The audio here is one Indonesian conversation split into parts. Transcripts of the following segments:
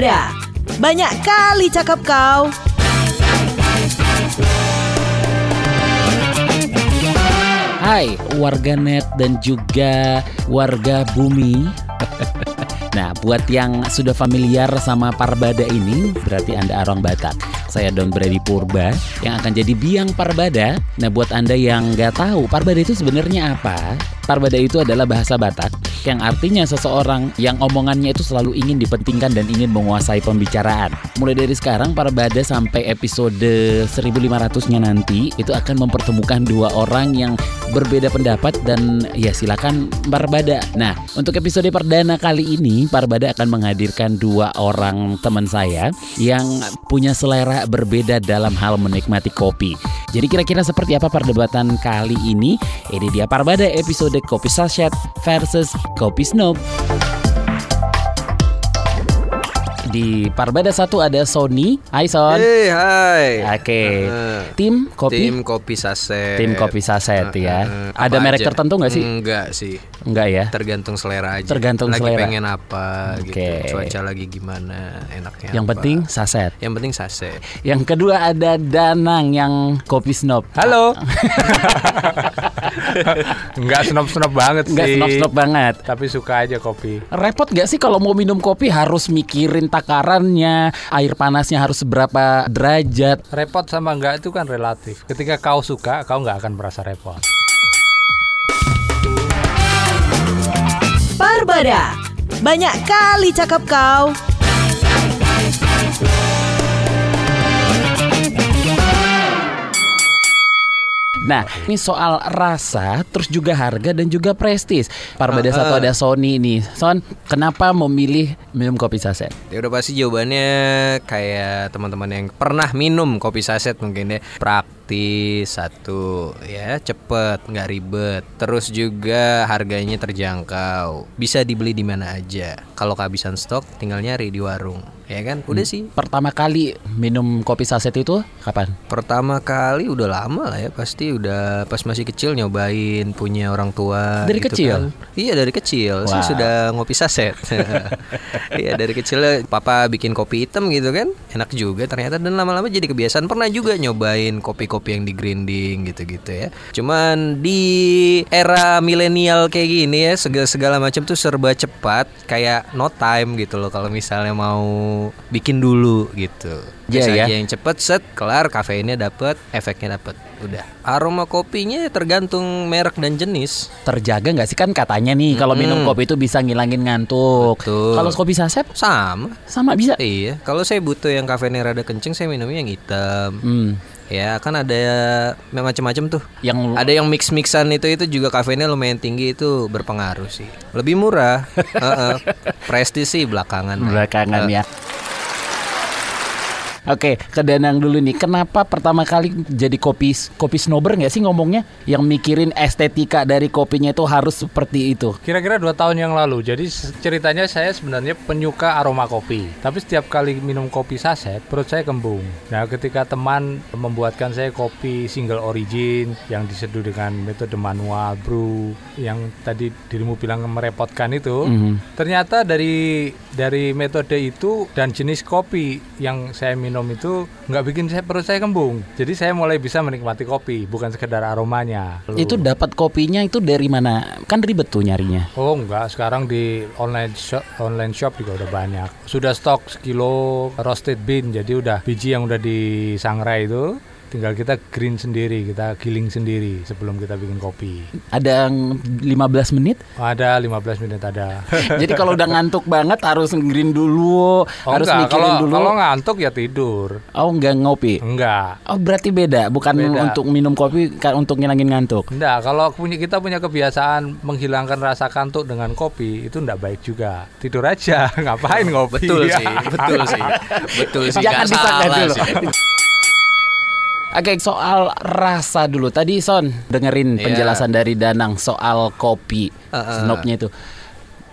Barbada. Banyak kali cakap kau. Hai warganet dan juga warga bumi. Nah buat yang sudah familiar sama Parbada ini Berarti Anda orang Batak. Saya Don Brady Purba Yang akan jadi biang Parbada. Nah buat Anda yang nggak tahu Parbada itu sebenarnya apa? Parbada itu adalah bahasa Batak Yang artinya seseorang yang omongannya itu selalu ingin dipentingkan dan ingin menguasai pembicaraan Mulai dari sekarang Parbada sampai episode 1500-nya nanti Itu akan mempertemukan dua orang yang berbeda pendapat dan ya silakan Parbada. Nah, untuk episode perdana kali ini Parbada akan menghadirkan dua orang teman saya yang punya selera berbeda dalam hal menikmati kopi. Jadi kira-kira seperti apa perdebatan kali ini? Ini dia Parbada episode Kopi Sachet versus Kopi Snob. Di Parbada satu ada Sony. Hai Son. Hey, hai. Oke. Uh, Tim kopi. Tim kopi saset. Tim kopi saset ya. Uh, Ada merek aja? tertentu nggak sih? Enggak sih. Enggak ya. Tergantung selera aja. Tergantung lagi selera. pengen apa Oke. gitu. Cuaca lagi gimana, enaknya Yang apa. penting saset. Yang penting saset. Yang kedua ada Danang yang kopi snob. Halo. Enggak snob-snob banget sih. Enggak snob-snob banget. Tapi suka aja kopi. Repot gak sih kalau mau minum kopi harus mikirin takarannya, air panasnya harus seberapa derajat. Repot sama enggak itu kan relatif. Ketika kau suka, kau nggak akan merasa repot. Barbada. Banyak kali cakap kau. Nah, ini soal rasa, terus juga harga dan juga prestis. Parbada Ah, satu ah. ada Sony nih. Son, kenapa memilih minum kopi saset? Ya udah pasti jawabannya kayak teman-teman yang pernah minum kopi saset mungkin ya. Praktis satu ya, cepet, nggak ribet. Terus juga harganya terjangkau. Bisa dibeli di mana aja. Kalau kehabisan stok tinggal nyari di warung. Ya kan? Udah sih. Pertama kali minum kopi saset itu kapan? Pertama kali udah lama lah ya pasti udah pas masih kecil nyobain punya orang tua Dari gitu kecil? kan. Iya dari kecil Saya Wow. sudah ngopi saset Iya dari kecil papa bikin kopi hitam gitu kan Enak juga ternyata dan lama-lama jadi kebiasaan Pernah juga nyobain kopi-kopi yang di grinding gitu-gitu ya Cuman di era milenial kayak gini ya Segala, segala macam tuh serba cepat Kayak no time gitu loh Kalau misalnya mau bikin dulu gitu Iya, Biasa ya. aja yang cepet set kelar kafeinnya dapet efeknya dapet udah aroma kopinya tergantung merek dan jenis Terjaga nggak sih kan katanya nih kalau minum Mm. kopi itu bisa ngilangin ngantuk. Kalau kopi saset sama sama bisa. iya kalau saya butuh yang kafeinnya rada kenceng saya minumnya yang hitam Hmm. Ya kan ada macam-macam tuh. Yang ada yang mix mixan itu itu juga kafeinnya lumayan tinggi itu berpengaruh sih. Lebih murah. Heeh. prestis sih belakangan. Belakangan Eh, ya. Oke, ke Danang dulu nih. Kenapa pertama kali jadi kopi kopi snobber nggak sih ngomongnya? Yang mikirin estetika dari kopinya itu harus seperti itu. Kira-kira dua tahun yang lalu. Jadi ceritanya saya sebenarnya penyuka aroma kopi. Tapi setiap kali minum kopi saset, perut saya kembung. Nah, ketika teman membuatkan saya kopi single origin yang diseduh dengan metode manual brew, yang tadi dirimu bilang merepotkan itu, Mhm. ternyata dari dari metode itu dan jenis kopi yang saya minum itu nggak bikin saya perut saya kembung. Jadi saya mulai bisa menikmati kopi, bukan sekedar aromanya. Itu dapat kopinya itu dari mana? Kan ribet tuh nyarinya. Oh enggak, sekarang di online shop online shop juga udah banyak. Sudah stok sekilo roasted bean, jadi udah biji yang udah disangrai itu tinggal kita green sendiri, kita giling sendiri sebelum kita bikin kopi. Ada yang 15 menit. Ada 15 menit ada. Jadi kalau udah ngantuk banget harus green dulu, Oh harus enggak, mikirin kalau dulu. kalau ngantuk ya tidur. Oh, enggak ngopi. Enggak. Oh, berarti beda, bukan Beda. untuk minum kopi kan untuk ngilangin ngantuk. Enggak, kalau punya kita punya kebiasaan menghilangkan rasa kantuk dengan kopi itu enggak baik juga. Tidur aja, ngapain ngopi? betul sih betul sih betul sih Jangan disangka dulu. sih. Oke, soal rasa dulu. Tadi Son dengerin Iya. penjelasan dari Danang soal kopi Uh-uh. snobnya itu.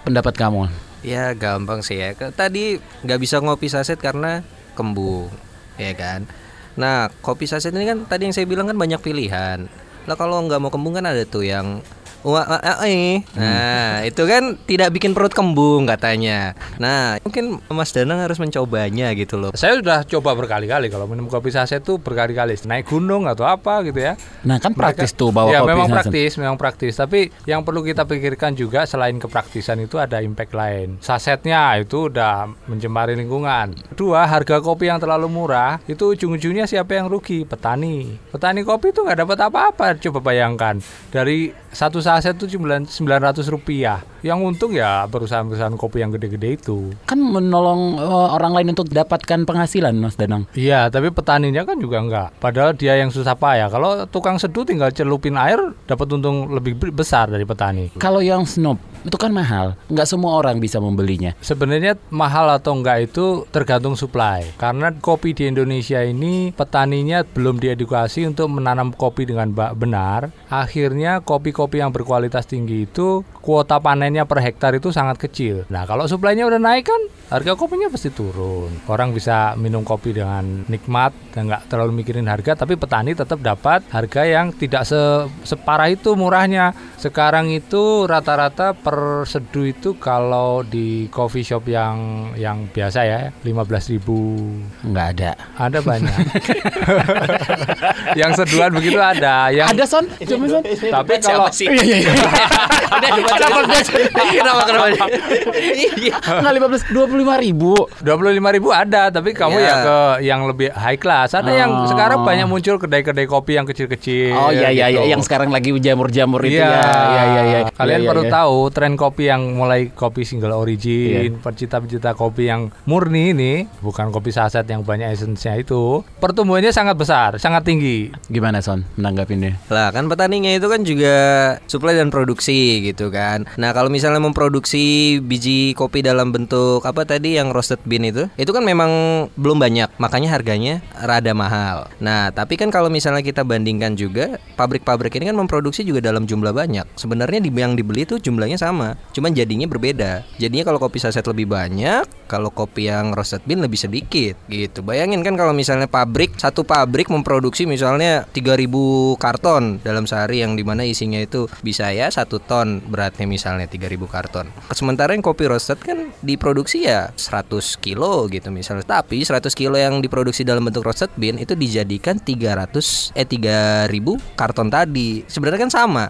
Pendapat kamu? Ya gampang sih ya. Tadi nggak bisa ngopi saset karena kembung, ya kan. Nah kopi saset ini kan tadi yang saya bilang kan banyak pilihan. Lah kalau nggak mau kembung kan ada tuh yang. Nah, itu kan tidak bikin perut kembung katanya. Nah, mungkin Mas Danang harus mencobanya gitu loh. Saya sudah coba berkali-kali kalau minum kopi saset itu berkali-kali naik gunung atau apa gitu ya. Nah kan praktis Mereka- tuh bawa ya, kopi memang saset. praktis, memang praktis. Tapi yang perlu kita pikirkan juga selain kepraktisan itu ada impact lain. Sasetnya itu udah mencemari lingkungan. Dua, harga kopi yang terlalu murah itu ujung-ujungnya siapa yang rugi? Petani. Petani kopi itu nggak dapat apa-apa. Coba bayangkan dari satu saset itu cuma 900 rupiah. Yang untung ya perusahaan-perusahaan kopi yang gede-gede itu. Kan menolong eh, orang lain untuk dapatkan penghasilan Mas Danang. Iya, tapi petaninya kan juga enggak. Padahal dia yang susah payah. Kalau tukang seduh tinggal celupin air, dapat untung lebih be- besar dari petani. Kalau yang snob itu kan mahal, nggak semua orang bisa membelinya. Sebenarnya mahal atau enggak itu tergantung supply. Karena kopi di Indonesia ini petaninya belum diedukasi untuk menanam kopi dengan benar. Akhirnya kopi-kopi yang berkualitas tinggi itu kuota panennya per hektar itu sangat kecil. Nah, kalau supply-nya udah naik kan harga kopinya pasti turun. Orang bisa minum kopi dengan nikmat dan nggak terlalu mikirin harga, tapi petani tetap dapat harga yang tidak se- separah itu murahnya. Sekarang itu rata-rata per seduh itu kalau di coffee shop yang yang biasa ya 15.000 Nggak ada. ada banyak. yang seduhan begitu ada. Yang Ada son, coba son. tapi kalau sih? Iya iya iya. kenapa kenapa? Iya. Nggak lima belas dua puluh lima ribu. dua puluh lima ribu ada, tapi kamu Ya. ya ke yang lebih high class. Ada yang Oh. sekarang banyak muncul kedai-kedai kopi yang kecil-kecil. Oh iya iya gitu. iya yang sekarang lagi jamur-jamur itu Iya, ya. Iya iya iya. Kalian Iya, iya, perlu iya. tahu tren kopi yang mulai kopi single origin, pencinta-pencinta kopi yang murni ini, bukan kopi saset yang banyak esensnya itu, pertumbuhannya sangat besar, sangat tinggi. Gimana son menanggapinnya? Lah kan petaninya itu kan juga suplai dan produksi gitu kan. Nah kalau misalnya memproduksi biji kopi dalam bentuk apa tadi yang roasted bean itu, itu kan memang belum banyak, makanya harganya rada mahal. Nah tapi kan kalau misalnya kita bandingkan juga pabrik-pabrik ini kan memproduksi juga dalam jumlah banyak. Sebenarnya yang dibeli itu jumlahnya sama, cuman jadinya berbeda. Jadinya kalau kopi saset lebih banyak, kalau kopi yang roasted bean lebih sedikit gitu. Bayangin kan kalau misalnya pabrik satu pabrik memproduksi misalnya 3000 karton dalam sehari yang di mana isinya itu bisa ya satu ton beratnya misalnya 3000 karton. Sementara yang kopi roasted kan diproduksi ya 100 kilo gitu misalnya. Tapi 100 kilo yang diproduksi dalam bentuk roasted bean itu dijadikan 300 eh 3000 karton tadi. Sebenarnya kan sama.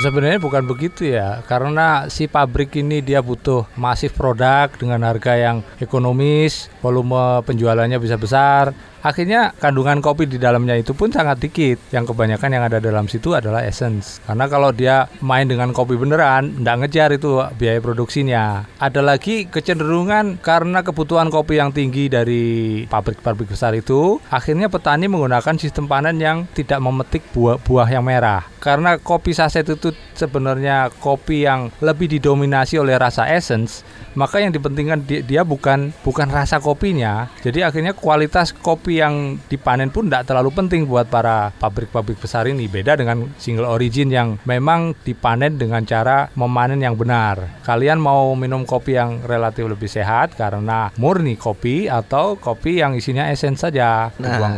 Sebenarnya bukan begitu ya, karena si pabrik ini dia butuh masif produk dengan harga yang ekonomis, volume penjualannya bisa besar. Akhirnya kandungan kopi di dalamnya itu pun sangat dikit. Yang kebanyakan yang ada dalam situ adalah essence. Karena kalau dia main dengan kopi beneran, nggak ngejar itu biaya produksinya. Ada lagi kecenderungan karena kebutuhan kopi yang tinggi dari pabrik-pabrik besar itu, akhirnya petani menggunakan sistem panen yang tidak memetik buah-buah yang merah. Karena kopi saset itu sebenarnya kopi yang lebih didominasi oleh rasa essence, maka yang dipentingkan di- dia bukan bukan rasa kopinya. Jadi akhirnya kualitas kopi yang dipanen pun tidak terlalu penting buat para pabrik-pabrik besar ini. Beda dengan single origin yang memang dipanen dengan cara memanen yang benar. Kalian mau minum kopi yang relatif lebih sehat karena murni kopi atau kopi yang isinya essence saja, Nah. buang.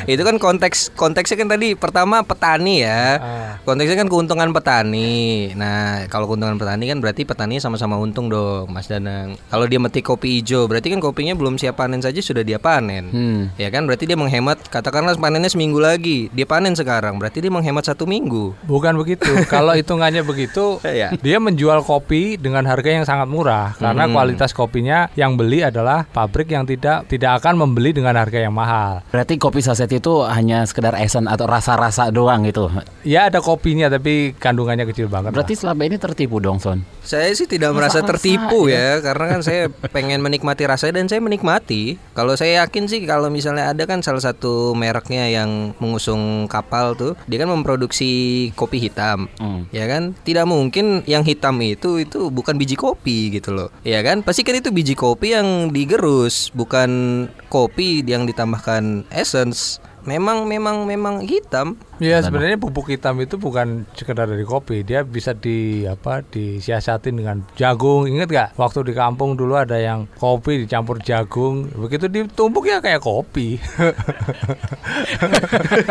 Itu kan konteks konteksnya kan tadi pertama petani ya. Ah. Konteksnya kan keuntungan petani. Nah, kalau keuntungan petani kan berarti petani sama-sama untung dong, Mas Danang. Kalau dia metik kopi hijau, berarti kan kopinya belum siap panen saja sudah dia panen. Hmm. Ya kan berarti dia menghemat katakanlah panennya seminggu lagi, dia panen sekarang, berarti dia menghemat satu minggu. Bukan begitu. Kalau hitungannya begitu, Iya. dia menjual kopi dengan harga yang sangat murah karena Hmm. kualitas kopinya yang beli adalah pabrik yang tidak tidak akan membeli dengan harga yang mahal. Berarti kopi saset itu hanya sekedar esen atau rasa-rasa doang gitu. Ya ada kopinya tapi kandungannya kecil banget. Berarti selama ini tertipu dong son. Saya sih tidak merasa Rasa-rasa tertipu ya, karena kan saya pengen menikmati rasanya dan saya menikmati. Kalau saya yakin sih kalau misalnya ada kan salah satu mereknya yang mengusung kapal tuh, dia kan memproduksi kopi hitam. Hmm. Ya kan? Tidak mungkin yang hitam itu itu bukan biji kopi gitu loh. Ya kan? Pasti kan itu biji kopi yang digerus, bukan kopi yang ditambahkan essence. Memang memang memang hitam. Ya sebenarnya bubuk hitam itu bukan sekedar dari kopi, dia bisa di apa disiasatin dengan jagung. Ingat gak waktu di kampung dulu ada yang kopi dicampur jagung, begitu ditumbuk ya kayak kopi.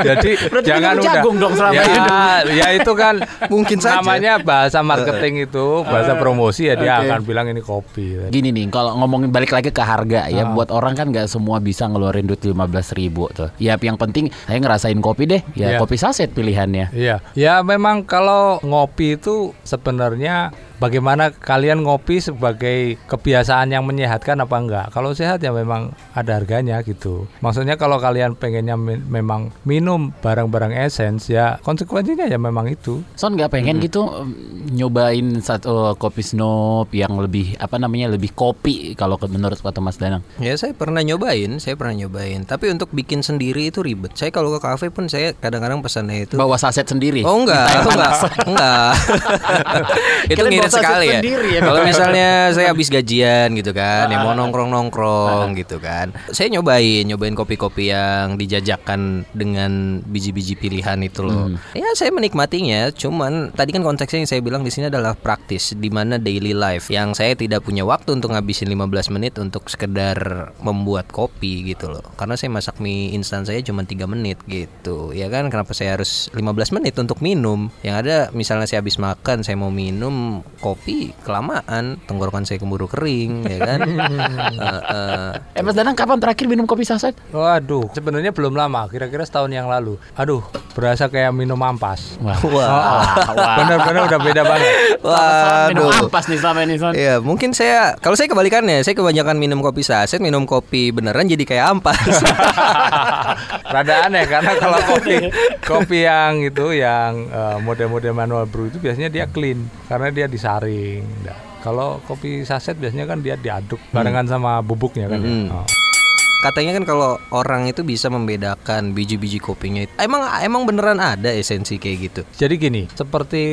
Jadi Berarti jangan udah jagung dong selama ya, hidup. ya itu kan Mungkin saja. namanya bahasa marketing itu bahasa promosi ya dia Oke. akan bilang ini kopi. Gini nih, kalau ngomongin balik lagi ke harga ya, buat orang kan nggak semua bisa ngeluarin duit 15 ribu tuh. Ya yang penting saya ngerasain kopi deh, ya Iya. kopi saset pilihannya. Iya, ya memang kalau ngopi itu sebenarnya bagaimana kalian ngopi sebagai kebiasaan yang menyehatkan apa enggak? Kalau sehat ya memang ada harganya gitu. Maksudnya kalau kalian pengennya mi- memang minum barang-barang essence ya konsekuensinya ya memang itu. Son nggak pengen gitu em, nyobain satu kopi snob yang lebih apa namanya lebih kopi kalau menurut kata Mas Danang. Ya saya pernah nyobain, saya pernah nyobain. Tapi untuk bikin sendiri itu ribet. Saya kalau ke kafe pun saya kadang-kadang pesannya itu. Bawa saset sendiri. Oh enggak, yang enggak, enggak. itu ngirit sekali ya. ya, Kalau misalnya saya habis gajian gitu kan, ya mau nongkrong-nongkrong gitu kan. Saya nyobain, nyobain kopi-kopi yang dijajakan dengan biji-biji pilihan itu loh. Ya saya menikmatinya, cuman tadi kan konteksnya yang saya bilang di sini adalah praktis di mana daily life yang saya tidak punya waktu untuk ngabisin 15 menit untuk sekedar membuat kopi gitu loh. Karena saya masak mie instan saya cuma 3 menit gitu. Ya kan kenapa saya harus 15 menit untuk minum? Yang ada misalnya saya habis makan, saya mau minum kopi kelamaan, tenggorokan saya keburu kering ya kan. Eh, eh, Eh Mas Danang kapan terakhir minum kopi saset? Waduh, sebenarnya belum lama, kira-kira setahun yang lalu. Aduh, berasa kayak minum ampas. Wah. Wah. Bener-bener udah beda banget. minum Waduh. ampas nih selama ini Son. Iya, mungkin saya kalau saya kebalikannya, saya kebanyakan minum kopi saset, minum kopi beneran jadi kayak ampas. Rada aneh karena kalau kopi kopi yang itu yang eh, mode-mode manual brew itu biasanya dia clean karena dia disaring. Nah, kalau kopi saset biasanya kan dia diaduk barengan sama bubuknya kan. ya. Hmm. Oh. Katanya kan kalau orang itu bisa membedakan biji-biji kopinya. itu. Emang emang beneran ada esensi kayak gitu. Jadi gini, seperti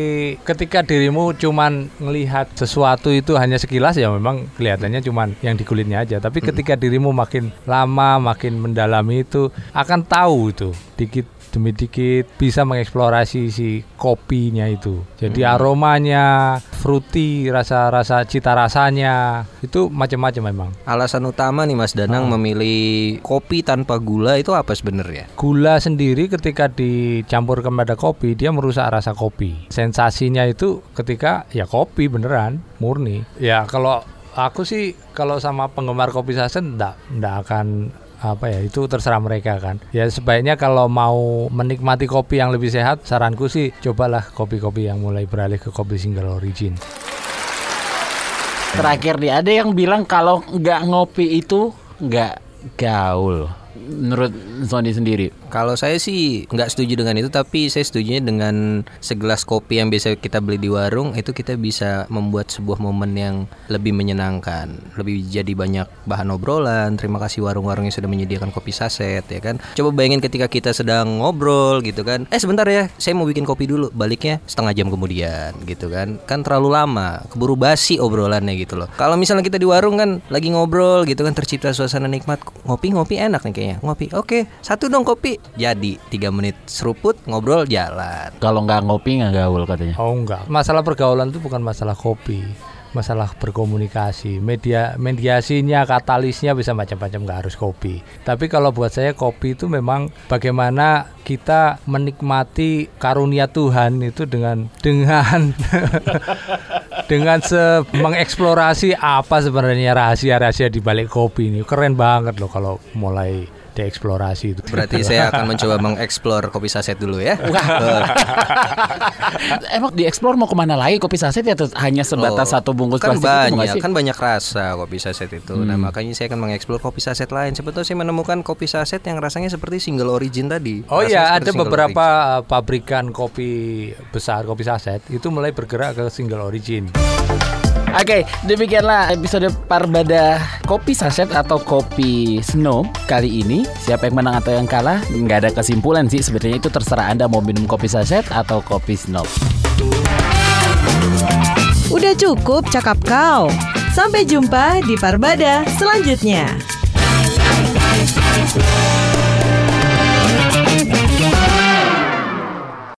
ketika dirimu cuman ngelihat sesuatu itu hanya sekilas ya memang kelihatannya cuman yang di kulitnya aja. Tapi ketika dirimu makin lama, makin mendalami itu akan tahu itu dikit demi dikit bisa mengeksplorasi si kopinya itu. Jadi aromanya, fruity, rasa-rasa cita rasanya itu macam-macam memang. Alasan utama nih Mas Danang memilih kopi tanpa gula itu apa sebenarnya? Gula sendiri ketika dicampur kepada kopi dia merusak rasa kopi. Sensasinya itu ketika ya kopi beneran murni. Ya kalau aku sih kalau sama penggemar kopi saset enggak enggak akan apa ya itu terserah mereka kan ya sebaiknya kalau mau menikmati kopi yang lebih sehat saranku sih cobalah kopi-kopi yang mulai beralih ke kopi single origin Terakhir nih ada yang bilang kalau nggak ngopi itu nggak gaul. Menurut Sony sendiri. Kalau saya sih nggak setuju dengan itu, tapi saya setuju dengan segelas kopi yang biasa kita beli di warung itu kita bisa membuat sebuah momen yang lebih menyenangkan, lebih jadi banyak bahan obrolan. Terima kasih warung-warung yang sudah menyediakan kopi saset ya kan. Coba bayangin ketika kita sedang ngobrol gitu kan. Eh sebentar ya, saya mau bikin kopi dulu. Baliknya setengah jam kemudian gitu kan. Kan terlalu lama, keburu basi obrolannya gitu loh. Kalau misalnya kita di warung kan lagi ngobrol gitu kan tercipta suasana nikmat. Ngopi-ngopi enak nih kayaknya. Ngopi. Oke, satu dong kopi. Jadi tiga menit seruput ngobrol jalan. Kalau nggak ngopi nggak gaul katanya. Oh enggak, masalah pergaulan itu bukan masalah kopi, masalah berkomunikasi. Media mediasinya, katalisnya bisa macam-macam nggak harus kopi. Tapi kalau buat saya kopi itu memang bagaimana kita menikmati karunia Tuhan itu dengan dengan dengan se mengeksplorasi apa sebenarnya rahasia-rahasia di balik kopi ini. Keren banget loh kalau mulai dieksplorasi itu. Berarti saya akan mencoba mengeksplor kopi saset dulu ya. Emang dieksplor mau ke mana lagi kopi saset ya hanya sebatas Oh, satu bungkus kan plastik itu banyak sih? Hmm. kan banyak rasa kopi saset itu nah makanya saya akan mengeksplor kopi saset lain sebetulnya saya menemukan kopi saset yang rasanya seperti single origin tadi Oh iya, ada beberapa uh, pabrikan kopi besar, kopi saset itu mulai bergerak ke single origin. Oke, demikianlah episode Parbada Kopi Saset atau Kopi Snow kali ini. Siapa yang menang atau yang kalah? Nggak ada kesimpulan sih. Sebenarnya itu terserah Anda mau minum kopi saset atau kopi snow. Udah cukup cakap kau. Sampai jumpa di Parbada selanjutnya.